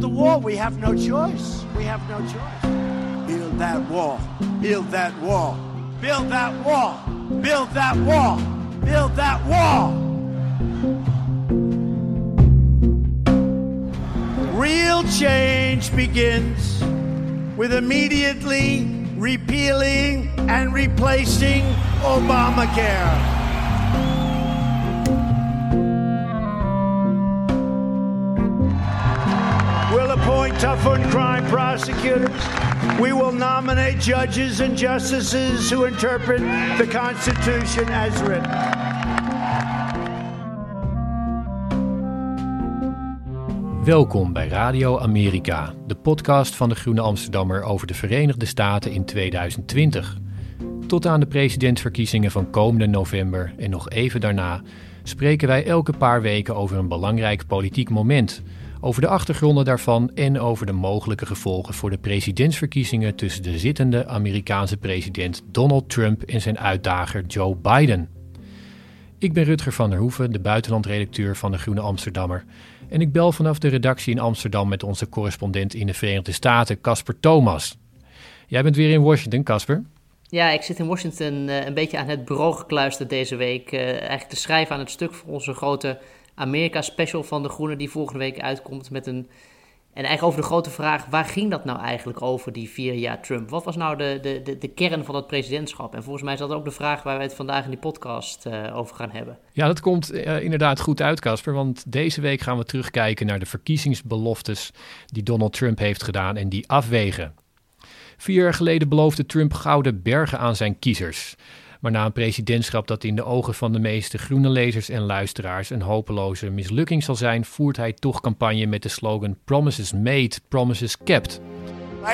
build the wall. We have no choice. We have no choice. Build that wall. Build that wall. Build that wall. Build that wall. Build that wall. Real change begins with immediately repealing and replacing Obamacare. Tough crime prosecutors. We will nominate judges and justices who interpret the Constitution as written. Welkom bij Radio Amerika, de podcast van de Groene Amsterdammer over de Verenigde Staten in 2020. Tot aan de presidentsverkiezingen van komende november en nog even daarna spreken wij elke paar weken over een belangrijk politiek moment, over de achtergronden daarvan en over de mogelijke gevolgen voor de presidentsverkiezingen tussen de zittende Amerikaanse president Donald Trump en zijn uitdager Joe Biden. Ik ben Rutger van der Hoeven, de buitenlandredacteur van de Groene Amsterdammer. En ik bel vanaf de redactie in Amsterdam met onze correspondent in de Verenigde Staten, Casper Thomas. Jij bent weer in Washington, Casper. Ja, ik zit in Washington uh, een beetje aan het bureau gekluisterd deze week. Uh, eigenlijk te schrijven aan het stuk voor onze grote Amerika-special van De Groene, die volgende week uitkomt met een... En eigenlijk over de grote vraag, waar ging dat nou eigenlijk over, die vier jaar Trump? Wat was nou de, de, de, kern van dat presidentschap? En volgens mij is dat ook de vraag waar wij het vandaag in die podcast uh, over gaan hebben. Ja, dat komt uh, inderdaad goed uit, Casper. Want deze week gaan we terugkijken naar de verkiezingsbeloftes die Donald Trump heeft gedaan en die afwegen. Vier jaar geleden beloofde Trump gouden bergen aan zijn kiezers. Maar na een presidentschap dat in de ogen van de meeste groene lezers en luisteraars een hopeloze mislukking zal zijn, voert hij toch campagne met de slogan Promises Made, Promises Kept.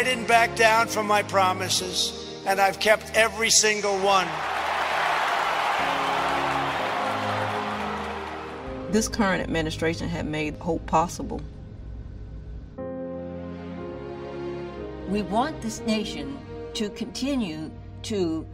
I didn't back down from my promises, and I've kept every single one. This current administration had made hope possible. We want this nation to continue to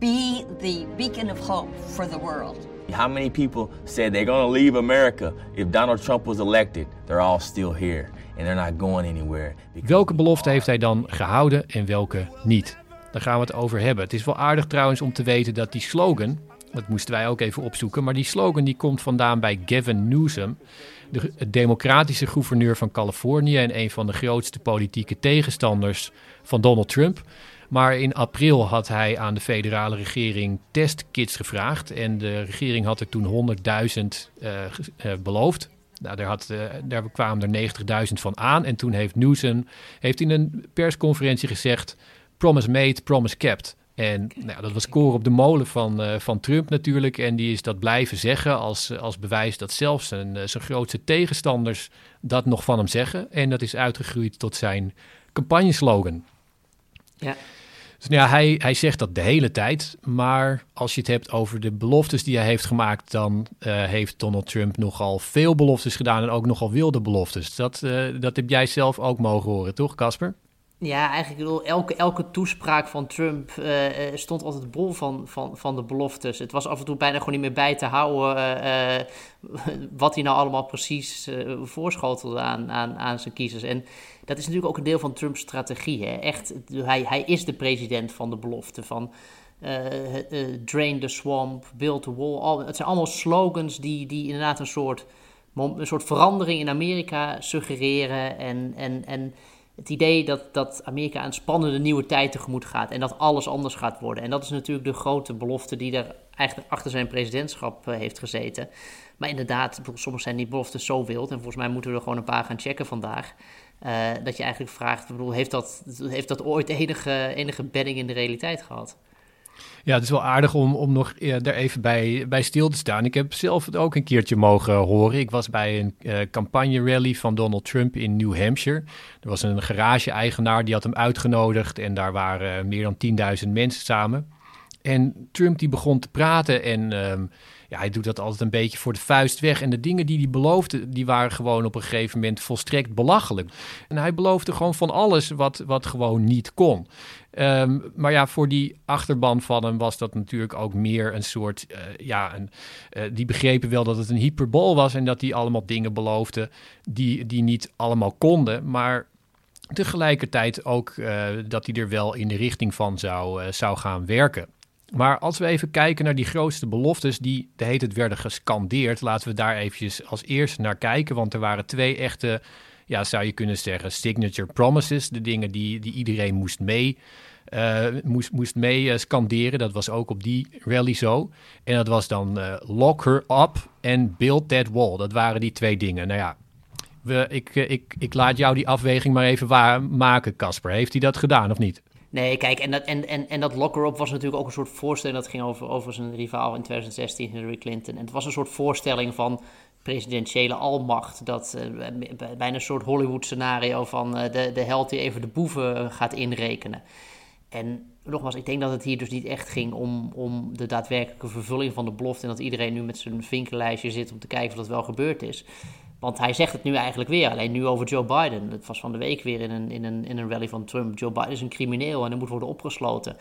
be the beacon of hope for the world. How many people said they're going to leave America if Donald Trump was elected? They're all still here and they're not going anywhere. Welke belofte heeft hij dan gehouden en welke niet? Daar gaan we het over hebben. Het is wel aardig trouwens om te weten dat die slogan, dat moesten wij ook even opzoeken, maar die slogan die komt vandaan bij Gavin Newsom, de democratische gouverneur van Californië en een van de grootste politieke tegenstanders van Donald Trump. Maar in april had hij aan de federale regering testkits gevraagd. En de regering had er toen 100.000 uh, uh, beloofd. Nou, daar, had, uh, daar kwamen er 90.000 van aan. En toen heeft Newsom heeft in een persconferentie gezegd... promise made, promise kept. En nou, dat was koren op de molen van, uh, van Trump natuurlijk. En die is dat blijven zeggen als, als bewijs dat zelfs zijn, zijn grootste tegenstanders dat nog van hem zeggen. En dat is uitgegroeid tot zijn campagneslogan. Ja. Dus nou ja, hij, hij zegt dat de hele tijd. Maar als je het hebt over de beloftes die hij heeft gemaakt, dan uh, heeft Donald Trump nogal veel beloftes gedaan en ook nogal wilde beloftes. Dat, uh, dat heb jij zelf ook mogen horen, toch, Casper? Ja, eigenlijk bedoel, elke, elke toespraak van Trump uh, stond altijd bol van, van, van de beloftes. Het was af en toe bijna gewoon niet meer bij te houden uh, wat hij nou allemaal precies voorschotelde aan, aan, aan zijn kiezers. En dat is natuurlijk ook een deel van Trumps strategie. Hè? Echt, hij, hij is de president van de belofte van drain the swamp, build the wall. Al, het zijn allemaal slogans die, die inderdaad een soort, een soort verandering in Amerika suggereren en... en, en het idee dat, dat Amerika een spannende nieuwe tijd tegemoet gaat en dat alles anders gaat worden. En dat is natuurlijk de grote belofte die er eigenlijk achter zijn presidentschap uh, heeft gezeten. Maar inderdaad, soms zijn die beloftes zo wild en volgens mij moeten we er gewoon een paar gaan checken vandaag. Uh, dat je eigenlijk vraagt, bedoel, heeft, dat, heeft dat ooit enige, enige bedding in de realiteit gehad? Ja, het is wel aardig om, om nog daar even bij, bij stil te staan. Ik heb zelf het ook een keertje mogen horen. Ik was bij een uh, campagne-rally van Donald Trump in New Hampshire. Er was een garage-eigenaar die had hem uitgenodigd en daar waren meer dan 10.000 mensen samen. En Trump die begon te praten en um, ja, hij doet dat altijd een beetje voor de vuist weg. En de dingen die hij beloofde, die waren gewoon op een gegeven moment volstrekt belachelijk. En hij beloofde gewoon van alles wat, wat gewoon niet kon. Ehm, maar ja, voor die achterban van hem was dat natuurlijk ook meer een soort. Uh, ja, een, uh, die begrepen wel dat het een hyperbol was en dat hij allemaal dingen beloofde die, die niet allemaal konden. Maar tegelijkertijd ook uh, dat hij er wel in de richting van zou, zou gaan werken. Maar als we even kijken naar die grootste beloftes die de heet het werden gescandeerd, laten we daar eventjes als eerste naar kijken. Want er waren twee echte ja, zou je kunnen zeggen, signature promises. De dingen die, die iedereen moest mee, uh, moest, moest mee uh, scanderen. Dat was ook op die rally zo. En dat was dan uh, lock her up and build that wall. Dat waren die twee dingen. Nou ja, we, ik, ik, ik laat jou die afweging maar even maken, Casper. Heeft hij dat gedaan of niet? Nee, kijk, en dat, en, en, en dat lock-her-up was natuurlijk ook een soort voorstelling. Dat ging over, over zijn rivaal in 2016, Hillary Clinton. En het was een soort voorstelling van presidentiële almacht. Dat uh, bijna een soort Hollywood-scenario van uh, de, de held die even de boeven gaat inrekenen. En nogmaals, ik denk dat het hier dus niet echt ging om, om de daadwerkelijke vervulling van de belofte. En dat iedereen nu met zijn vinkenlijstje zit om te kijken of dat wel gebeurd is. Want hij zegt het nu eigenlijk weer, alleen nu over Joe Biden. Het was van de week weer in een, in een, in een rally van Trump. Joe Biden is een crimineel en hij moet worden opgesloten.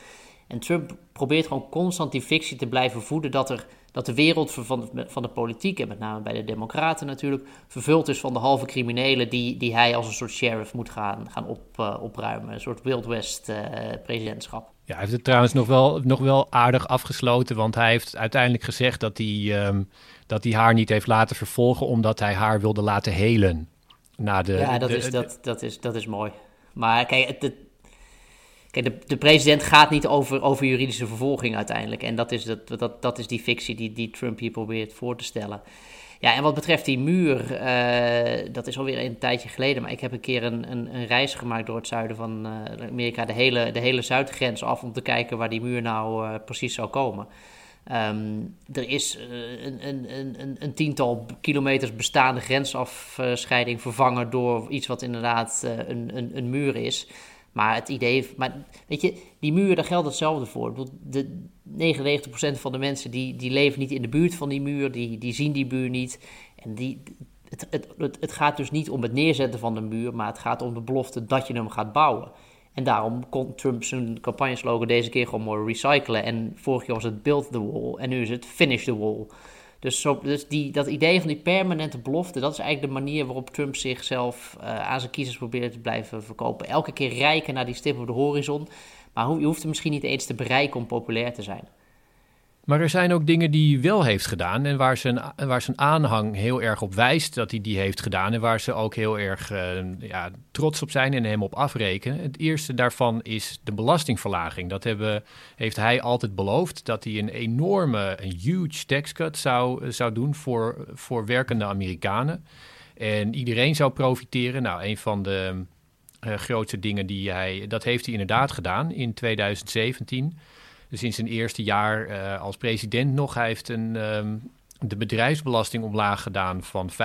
En Trump probeert gewoon constant die fictie te blijven voeden dat, er, dat de wereld van, van de politiek, en met name bij de Democraten natuurlijk, vervuld is van de halve criminelen die, die hij als een soort sheriff moet gaan, gaan op, uh, opruimen. Een soort Wild West uh, presidentschap. Ja, hij heeft het trouwens nog wel, nog wel aardig afgesloten, want hij heeft uiteindelijk gezegd dat hij, um, dat hij haar niet heeft laten vervolgen omdat hij haar wilde laten helen. Na de, ja, dat, de, is, de, dat, dat, is, dat is mooi. Maar kijk, het, het Kijk, de, de, president gaat niet over, over juridische vervolging uiteindelijk. En dat is, dat, dat, dat is die fictie die, die Trump hier probeert voor te stellen. Ja, en wat betreft die muur, uh, dat is alweer een tijdje geleden. Maar ik heb een keer een, een, een reis gemaakt door het zuiden van uh, Amerika, de hele, de hele zuidgrens af, om te kijken waar die muur nou uh, precies zou komen. Um, er is een, een, een, tiental kilometers bestaande grensafscheiding vervangen door iets wat inderdaad een, een muur is. Maar het idee, maar weet je, die muur, daar geldt hetzelfde voor. De 99% van de mensen die, die leven niet in de buurt van die muur, die, die zien die muur niet. En die, het, het, het, het gaat dus niet om het neerzetten van de muur, maar het gaat om de belofte dat je hem gaat bouwen. En daarom kon Trump zijn campagneslogan deze keer gewoon mooi recyclen. En vorig jaar was het build the wall en nu is het finish the wall. Dus, dus die, dat idee van die permanente belofte, dat is eigenlijk de manier waarop Trump zichzelf uh, aan zijn kiezers probeert te blijven verkopen. Elke keer rijken naar die stip op de horizon, maar je hoeft hem misschien niet eens te bereiken om populair te zijn. Maar er zijn ook dingen die hij wel heeft gedaan en waar zijn, waar zijn aanhang heel erg op wijst dat hij die heeft gedaan. En waar ze ook heel erg uh, ja, trots op zijn en hem op afrekenen. Het eerste daarvan is de belastingverlaging. Dat hebben, heeft hij altijd beloofd, dat hij een enorme, een huge tax cut zou, zou doen voor, voor werkende Amerikanen. En iedereen zou profiteren. Nou, een van de uh, grootste dingen die hij, dat heeft hij inderdaad gedaan in 2017. Dus zijn eerste jaar uh, als president nog. Hij heeft een, um, de bedrijfsbelasting omlaag gedaan van 35%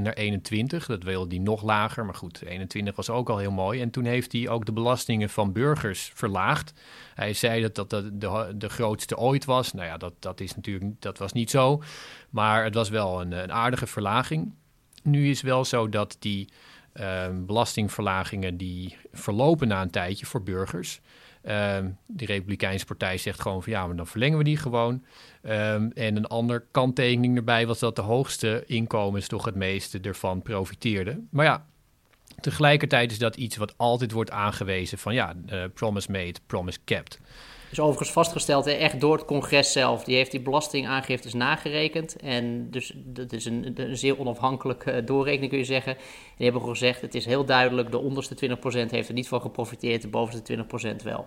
naar 21%. Dat wilde hij nog lager, maar goed, 21 was ook al heel mooi. En toen heeft hij ook de belastingen van burgers verlaagd. Hij zei dat dat de, de, de grootste ooit was. Nou ja, dat, dat is natuurlijk dat was niet zo. Maar het was wel een, een aardige verlaging. Nu is wel zo dat die uh, belastingverlagingen die verlopen na een tijdje voor burgers. Um, de Republikeinse Partij zegt gewoon van ja, maar dan verlengen we die gewoon. Um, en een ander kanttekening erbij was dat de hoogste inkomens toch het meeste ervan profiteerden. Maar ja, tegelijkertijd is dat iets wat altijd wordt aangewezen van ja, uh, promise made, promise kept is overigens vastgesteld, echt door het congres zelf. Die heeft die belastingaangiftes nagerekend. En dus dat is een, een zeer onafhankelijke uh, doorrekening, kun je zeggen. En die hebben gezegd, het is heel duidelijk, de onderste 20% heeft er niet van geprofiteerd, de bovenste 20% wel.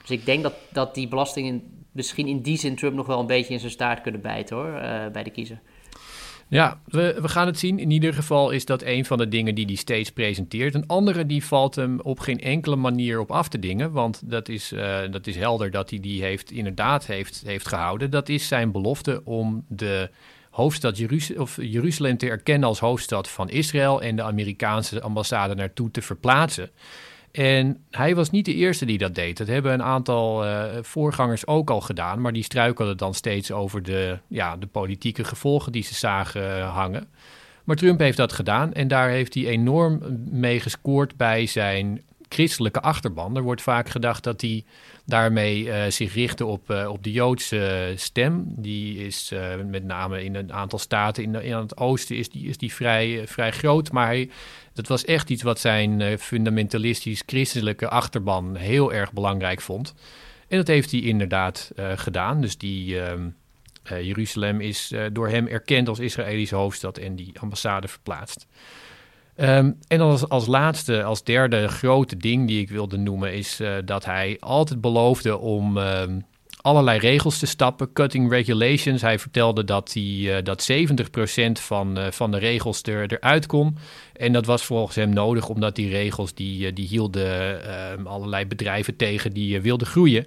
Dus ik denk dat, dat die belastingen misschien in die zin Trump nog wel een beetje in zijn staart kunnen bijten hoor, uh, bij de kiezer. Ja, we, we gaan het zien. In ieder geval is dat een van de dingen die hij steeds presenteert. Een andere die valt hem op geen enkele manier op af te dingen. Want dat is, uh, dat is helder dat hij die heeft, inderdaad heeft, heeft gehouden. Dat is zijn belofte om de hoofdstad Jeruz of Jeruzalem te erkennen als hoofdstad van Israël en de Amerikaanse ambassade naartoe te verplaatsen. En hij was niet de eerste die dat deed. Dat hebben een aantal uh, voorgangers ook al gedaan. Maar die struikelden dan steeds over de, ja, de politieke gevolgen die ze zagen hangen. Maar Trump heeft dat gedaan en daar heeft hij enorm mee gescoord bij zijn christelijke achterban. Er wordt vaak gedacht dat hij daarmee uh, zich richtte op, op de Joodse stem. Die is met name in een aantal staten in, in het oosten is die, is die vrij, vrij groot. Maar hij, dat was echt iets wat zijn fundamentalistisch christelijke achterban heel erg belangrijk vond. En dat heeft hij inderdaad gedaan. Dus die... Ehm, Jeruzalem is door hem erkend als Israëlische hoofdstad en die ambassade verplaatst. Um, en als, als laatste, als derde grote ding die ik wilde noemen, is dat hij altijd beloofde om um, allerlei regels te stappen, cutting regulations. Hij vertelde dat, hij, uh, dat 70% van, uh, van de regels er, eruit kon. En dat was volgens hem nodig, omdat die regels die, die hielden um, allerlei bedrijven tegen die wilden groeien.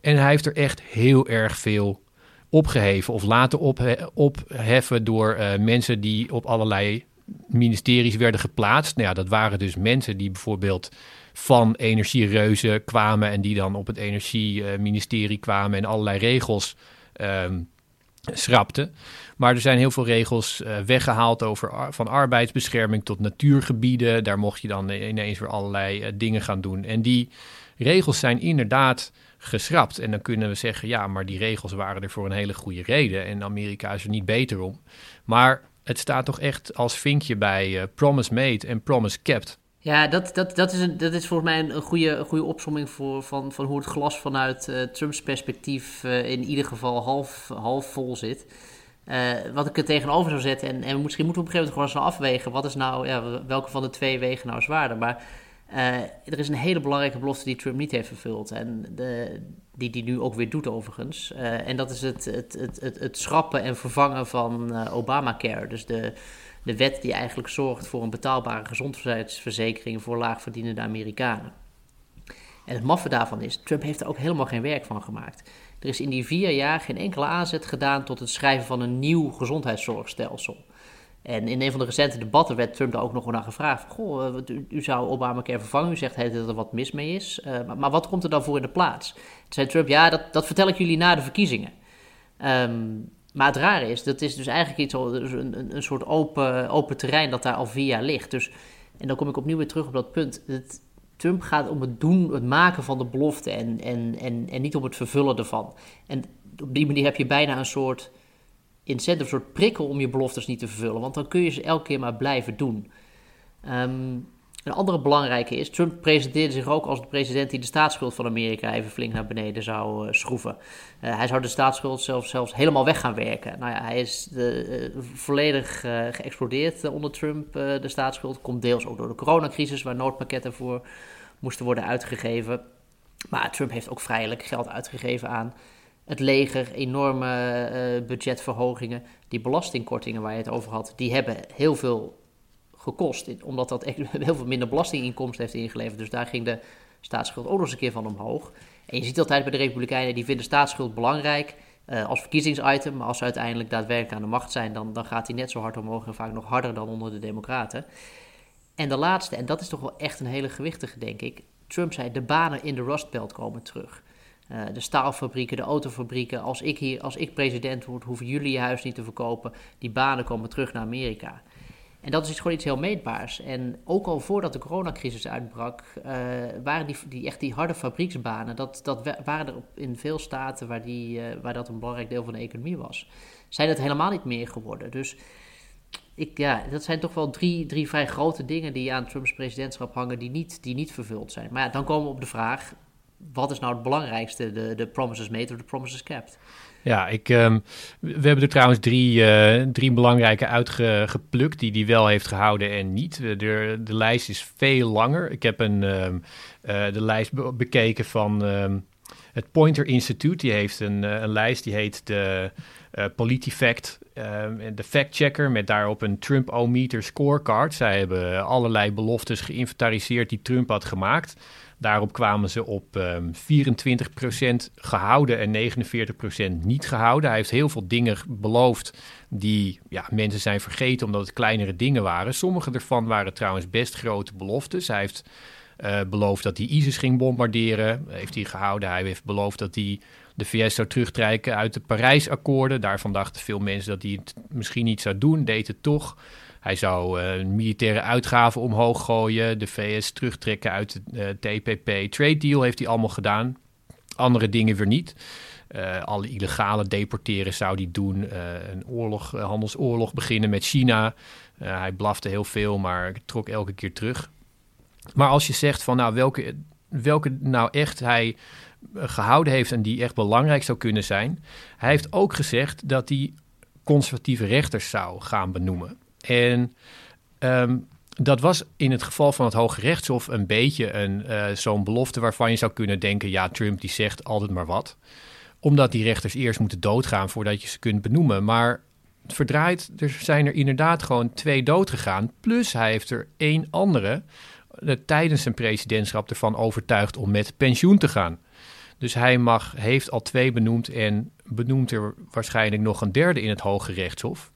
En hij heeft er echt heel erg veel opgeheven of laten ophe opheffen door mensen die op allerlei ministeries werden geplaatst. Nou ja, dat waren dus mensen die bijvoorbeeld van energiereuzen kwamen en die dan op het energieministerie kwamen en allerlei regels um, schrapten. Maar er zijn heel veel regels uh, weggehaald over van arbeidsbescherming tot natuurgebieden. Daar mocht je dan ineens weer allerlei uh, dingen gaan doen. En die regels zijn inderdaad geschrapt. En dan kunnen we zeggen, ja, maar die regels waren er voor een hele goede reden. En Amerika is er niet beter om. Maar het staat toch echt als vinkje bij uh, Promise Made en Promise Kept. Ja, dat, dat, dat, is, een, dat is volgens mij een goede, goede opsomming voor, van, van hoe het glas vanuit uh, Trumps perspectief uh, in ieder geval half, half vol zit. wat ik er tegenover zou zetten, en, en misschien moeten we op een gegeven moment gewoon eens afwegen, wat is nou, ja, welke van de twee wegen nou zwaarder. Maar er is een hele belangrijke belofte die Trump niet heeft vervuld. En de, die die nu ook weer doet overigens. Uh, en dat is het, het, het, het, het schrappen en vervangen van uh, Obamacare. Dus de, de wet die eigenlijk zorgt voor een betaalbare gezondheidsverzekering voor laagverdienende Amerikanen. En het maffe daarvan is, Trump heeft er ook helemaal geen werk van gemaakt. Er is in die vier jaar geen enkele aanzet gedaan tot het schrijven van een nieuw gezondheidszorgstelsel. En in een van de recente debatten werd Trump daar ook nog naar gevraagd. Goh, eh, u, u zou Obamacare vervangen. U zegt dat er wat mis mee is. Uh, maar, wat komt er dan voor in de plaats? Toen zei Trump, ja, dat, dat vertel ik jullie na de verkiezingen. Um, maar het rare is, dat is dus eigenlijk iets, dus een, een, een soort open, open terrein dat daar al vier jaar ligt. Dus, en dan kom ik opnieuw weer terug op dat punt. Het, Trump gaat om het doen, het maken van de belofte en, en, en, en niet om het vervullen ervan. En op die manier heb je bijna een soort incentive, een soort prikkel om je beloftes niet te vervullen. Want dan kun je ze elke keer maar blijven doen. Um, een andere belangrijke is, Trump presenteerde zich ook als de president die de staatsschuld van Amerika even flink naar beneden zou uh, schroeven. Uh, hij zou de staatsschuld zelfs, zelfs helemaal weg gaan werken. Nou ja, hij is de, uh, volledig geëxplodeerd onder Trump, de staatsschuld. Komt deels ook door de coronacrisis, waar noodpakketten voor moesten worden uitgegeven. Maar Trump heeft ook vrijelijk geld uitgegeven aan het leger, enorme uh, budgetverhogingen. Die belastingkortingen waar je het over had, die hebben heel veel gekost. Omdat dat heel veel minder belastinginkomsten heeft ingeleverd. Dus daar ging de staatsschuld ook nog eens een keer van omhoog. En je ziet altijd bij de Republikeinen, die vinden staatsschuld belangrijk uh, als verkiezingsitem. Maar als ze uiteindelijk daadwerkelijk aan de macht zijn, dan, dan gaat hij net zo hard omhoog en vaak nog harder dan onder de Democraten. En de laatste, en dat is toch wel echt een hele gewichtige, denk ik. Trump zei: de banen in de Rust Belt komen terug. Uh, de staalfabrieken, de autofabrieken. Als ik, hier, als ik president word, hoeven jullie je huis niet te verkopen. Die banen komen terug naar Amerika. En dat is gewoon iets heel meetbaars. En ook al voordat de coronacrisis uitbrak, uh, waren die, die, echt die harde fabrieksbanen, dat, dat waren er in veel staten waar, die, uh, waar dat een belangrijk deel van de economie was. Zijn dat helemaal niet meer geworden. Dus ik, ja, dat zijn toch wel drie, drie vrij grote dingen die aan Trumps presidentschap hangen, die niet, die niet vervuld zijn. Maar ja, dan komen we op de vraag, wat is nou het belangrijkste, de, de promises made of de promises kept? Ja, ik, um, we hebben er trouwens drie, uh, drie belangrijke uitgeplukt die hij wel heeft gehouden en niet. De, de lijst is veel langer. Ik heb een, um, uh, de lijst be bekeken van um, het Pointer Institute. Die heeft een, uh, een lijst die heet de PolitiFact, de Fact Checker, met daarop een Trump-O-meter scorecard. Zij hebben allerlei beloftes geïnventariseerd die Trump had gemaakt. Daarop kwamen ze op um, ehm, 24% gehouden en 49% niet gehouden. Hij heeft heel veel dingen beloofd die ja, mensen zijn vergeten omdat het kleinere dingen waren. Sommige ervan waren trouwens best grote beloftes. Hij heeft Uh, beloofd dat hij ISIS ging bombarderen. Heeft hij gehouden. Hij heeft beloofd dat hij de VS zou terugtrekken uit de Parijsakkoorden. Daarvan dachten veel mensen dat hij het misschien niet zou doen. Deed het toch. Hij zou uh, militaire uitgaven omhoog gooien. De VS terugtrekken uit de TPP. Trade deal heeft hij allemaal gedaan. Andere dingen weer niet. Uh, alle illegale deporteren zou hij doen. Een oorlog, handelsoorlog beginnen met China. hij blafte heel veel, maar trok elke keer terug. Maar als je zegt van nou welke, welke nou echt hij gehouden heeft en die echt belangrijk zou kunnen zijn. Hij heeft ook gezegd dat hij conservatieve rechters zou gaan benoemen. En um, dat was in het geval van het Hoge Rechtshof een beetje een, uh, zo'n belofte waarvan je zou kunnen denken: ja, Trump die zegt altijd maar wat. Omdat die rechters eerst moeten doodgaan voordat je ze kunt benoemen. Maar verdraaid, er zijn er inderdaad gewoon twee doodgegaan. Plus hij heeft er één andere uh, tijdens zijn presidentschap ervan overtuigd om met pensioen te gaan. Dus hij mag, heeft al twee benoemd en benoemt er waarschijnlijk nog een derde in het Hoge Rechtshof.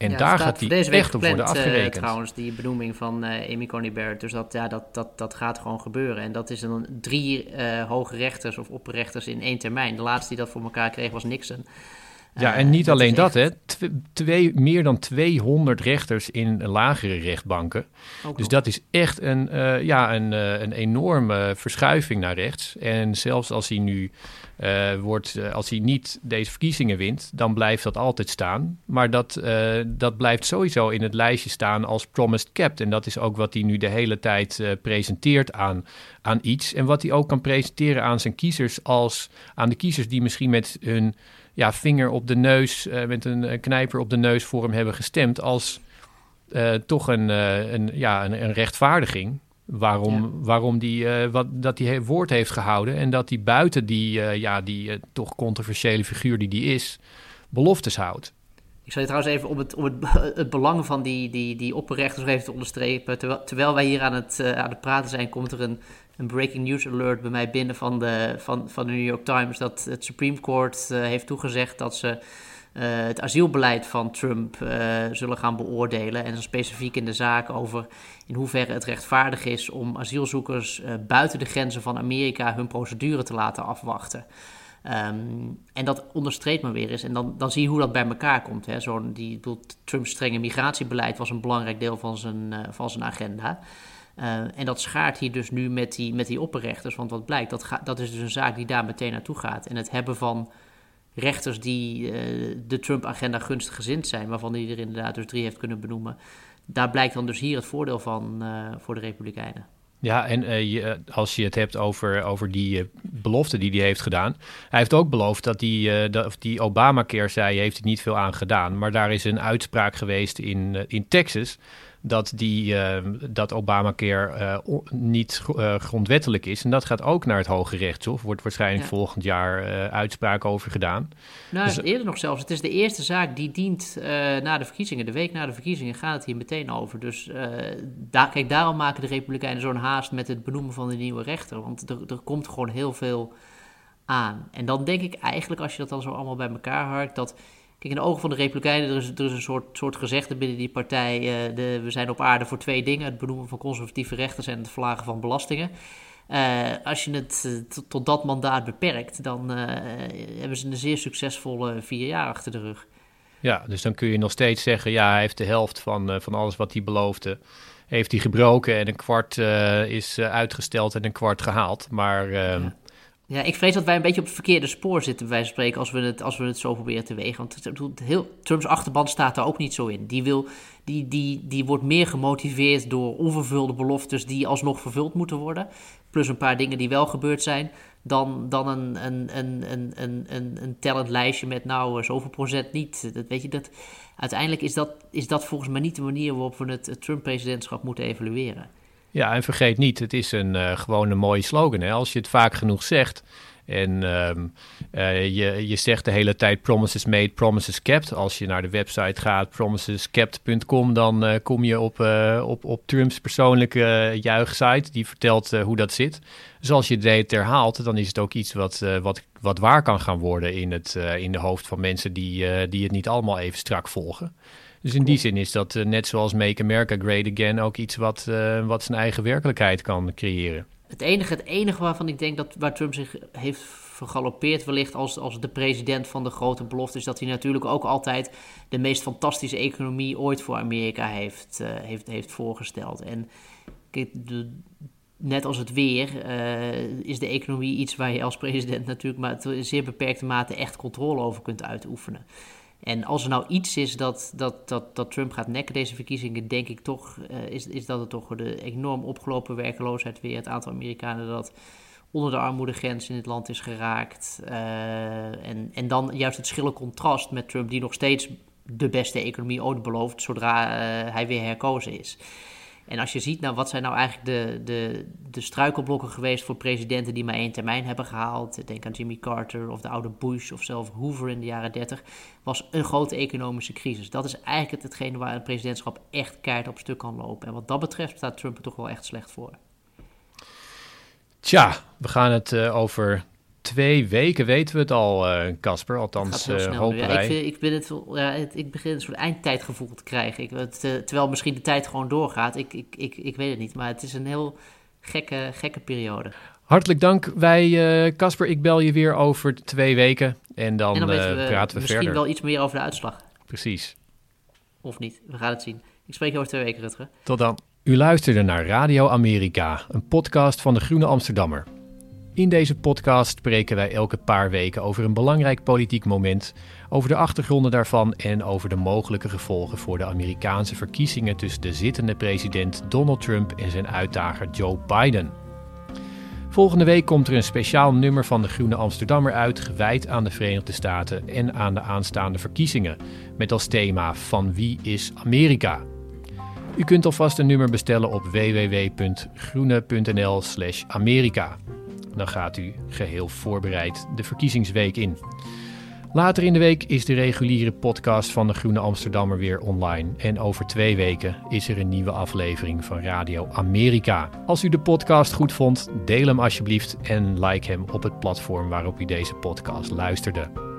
En Ja, daar gaat hij echt op worden eh, afgerekend. trouwens, die benoeming van eh, Amy Coney Barrett. Dus dat, ja, dat, dat, dat gaat gewoon gebeuren. En dat is dan drie eh, hoge rechters of opperrechters in één termijn. De laatste die dat voor elkaar kreeg was Nixon. Ja, Eh, en niet alleen dat, echt hè. Tw- twee, meer dan 200 rechters in lagere rechtbanken. ook Dus nog. dat is echt een, eh, ja, een, eh, een enorme verschuiving naar rechts. En zelfs als hij nu wordt, als hij niet deze verkiezingen wint, dan blijft dat altijd staan. Maar dat, dat blijft sowieso in het lijstje staan als promised capped. En dat is ook wat hij nu de hele tijd presenteert aan, aan iets. En wat hij ook kan presenteren aan zijn kiezers als aan de kiezers die misschien met hun ja, vinger op de neus, eh, met een eh, knijper op de neus voor hem hebben gestemd als eh, toch een, een, ja, een, een rechtvaardiging. Waarom, Ja. waarom die, wat, dat hij woord heeft gehouden en dat hij buiten die, ja, die toch controversiële figuur die die is, beloftes houdt. Ik zal je trouwens even om het, om het, het belang van die, die, die opperrechters even te onderstrepen. Terwijl, terwijl wij hier aan het, eh, aan het praten zijn, komt er een, een breaking news alert bij mij binnen van de, van, van de New York Times. Dat het Supreme Court eh, heeft toegezegd dat ze eh, het asielbeleid van Trump zullen gaan beoordelen. En dan specifiek in de zaak over in hoeverre het rechtvaardig is om asielzoekers buiten de grenzen van Amerika hun procedure te laten afwachten. Ehm, en dat onderstreept maar weer eens. En dan, dan zie je hoe dat bij elkaar komt. Hè. Zo'n, die, bedoel, Trumps strenge migratiebeleid was een belangrijk deel van zijn, eh, van zijn agenda. Eh, en dat schaart hier dus nu met die, met die opperrechters. Want wat blijkt, dat, dat is dus een zaak die daar meteen naartoe gaat. En het hebben van rechters die eh, de Trump-agenda gunstig gezind zijn, waarvan hij er inderdaad dus drie heeft kunnen benoemen. Daar blijkt dan dus hier het voordeel van voor de Republikeinen. Ja, en eh, je, als je het hebt over, over die eh, belofte die hij heeft gedaan. Hij heeft ook beloofd dat die, eh, dat, of die Obamacare zei, heeft hij niet veel aan gedaan. Maar daar is een uitspraak geweest in, eh, in Texas dat, die, eh, dat Obamacare on- niet eh, grondwettelijk is. En dat gaat ook naar het Hoge Rechtshof. Wordt waarschijnlijk Ja. volgend jaar eh uitspraak over gedaan. Nou, Dus- eerder nog zelfs. Het is de eerste zaak die dient eh, na de verkiezingen. De week na de verkiezingen gaat het hier meteen over. Dus daar, kijk, daarom maken de Republikeinen zo'n haast met het benoemen van de nieuwe rechter. Want er, er komt gewoon heel veel aan. En dan denk ik eigenlijk, als je dat dan zo allemaal bij elkaar harkt, dat... Kijk, in de ogen van de Republikeinen, er is, er is een soort, soort gezegde binnen die partij... eh, de, we zijn op aarde voor twee dingen. Het benoemen van conservatieve rechters en het verlagen van belastingen. Eh, als je het eh, tot, dat mandaat beperkt, dan hebben ze een zeer succesvolle vier jaar achter de rug. Ja, dus dan kun je nog steeds zeggen, ja, hij heeft de helft van, van alles wat hij beloofde, heeft hij gebroken en een kwart is uitgesteld en een kwart gehaald. Maar ehm, Ja. Ja, ik vrees dat wij een beetje op het verkeerde spoor zitten, bij spreken, als we het, als we het zo proberen te wegen. Want het, heel, Trumps achterban staat daar ook niet zo in. Die, wil, die, die, die wordt meer gemotiveerd door onvervulde beloftes die alsnog vervuld moeten worden. Plus een paar dingen die wel gebeurd zijn. Dan, dan een, een, een, een, een, een, een tellend lijstje met nou eh, zoveel procent niet. Dat, weet je, dat, uiteindelijk is dat, is dat volgens mij niet de manier waarop we het, het Trump-presidentschap moeten evalueren. Ja, en vergeet niet, het is een, eh, gewoon een mooie slogan. Hè? Als je het vaak genoeg zegt en ehm, eh, je, je zegt de hele tijd promises made, promises kept. Als je naar de website gaat, promiseskept.com, dan eh, kom je op, op, op Trumps persoonlijke juichsite. Die vertelt hoe dat zit. Dus als je het herhaalt, dan is het ook iets wat, wat, wat waar kan gaan worden in het, in de hoofd van mensen die, die het niet allemaal even strak volgen. Dus in die zin is dat eh, net zoals Make America Great Again ook iets wat, eh, wat zijn eigen werkelijkheid kan creëren. Het enige, het enige waarvan ik denk dat waar Trump zich heeft vergalopeerd wellicht als, als de president van de grote belofte... is dat hij natuurlijk ook altijd de meest fantastische economie ooit voor Amerika heeft, eh, heeft, heeft voorgesteld. En de, net als het weer is de economie iets waar je als president natuurlijk maar in zeer beperkte mate echt controle over kunt uitoefenen. En als er nou iets is dat, dat, dat, dat Trump gaat nekken deze verkiezingen, denk ik toch, uh, is, is dat het toch de enorm opgelopen werkeloosheid weer. Het aantal Amerikanen dat onder de armoedegrens in het land is geraakt. Uh, en, en dan juist het schille contrast met Trump, die nog steeds de beste economie ooit belooft, zodra hij weer herkozen is. En als je ziet, nou, wat zijn nou eigenlijk de, de, de struikelblokken geweest voor presidenten die maar één termijn hebben gehaald. Denk aan Jimmy Carter of de oude Bush of zelf Hoover in de jaren 30. Was een grote economische crisis. Dat is eigenlijk het, hetgene waar een presidentschap echt keihard op stuk kan lopen. En wat dat betreft staat Trump er toch wel echt slecht voor. Tja, we gaan het uh, over twee weken weten we het al, eh, Casper. Uh, Althans, uh, hopen ja, wij. Ik, vind, ik, ben het, ja, het, ik begin een soort eindtijdgevoel te krijgen. Ik, het, uh, terwijl misschien de tijd gewoon doorgaat. Ik, ik, ik, ik weet het niet, maar het is een heel gekke, gekke periode. Hartelijk dank. Wij, Casper, ik bel je weer over twee weken. En dan, en dan we praten we misschien verder. Misschien wel iets meer over de uitslag. Precies. Of niet, we gaan het zien. Ik spreek je over twee weken, Rutger. Tot dan. U luisterde naar Radio Amerika, een podcast van de Groene Amsterdammer. In deze podcast spreken wij elke paar weken over een belangrijk politiek moment, over de achtergronden daarvan en over de mogelijke gevolgen voor de Amerikaanse verkiezingen tussen de zittende president Donald Trump en zijn uitdager Joe Biden. Volgende week komt er een speciaal nummer van de Groene Amsterdammer uit, gewijd aan de Verenigde Staten en aan de aanstaande verkiezingen, met als thema Van wie is Amerika? U kunt alvast een nummer bestellen op www.groene.nl/amerika. Dan gaat u geheel voorbereid de verkiezingsweek in. Later in de week is de reguliere podcast van de Groene Amsterdammer weer online. En over twee weken is er een nieuwe aflevering van Radio Amerika. Als u de podcast goed vond, deel hem alsjeblieft en like hem op het platform waarop u deze podcast luisterde.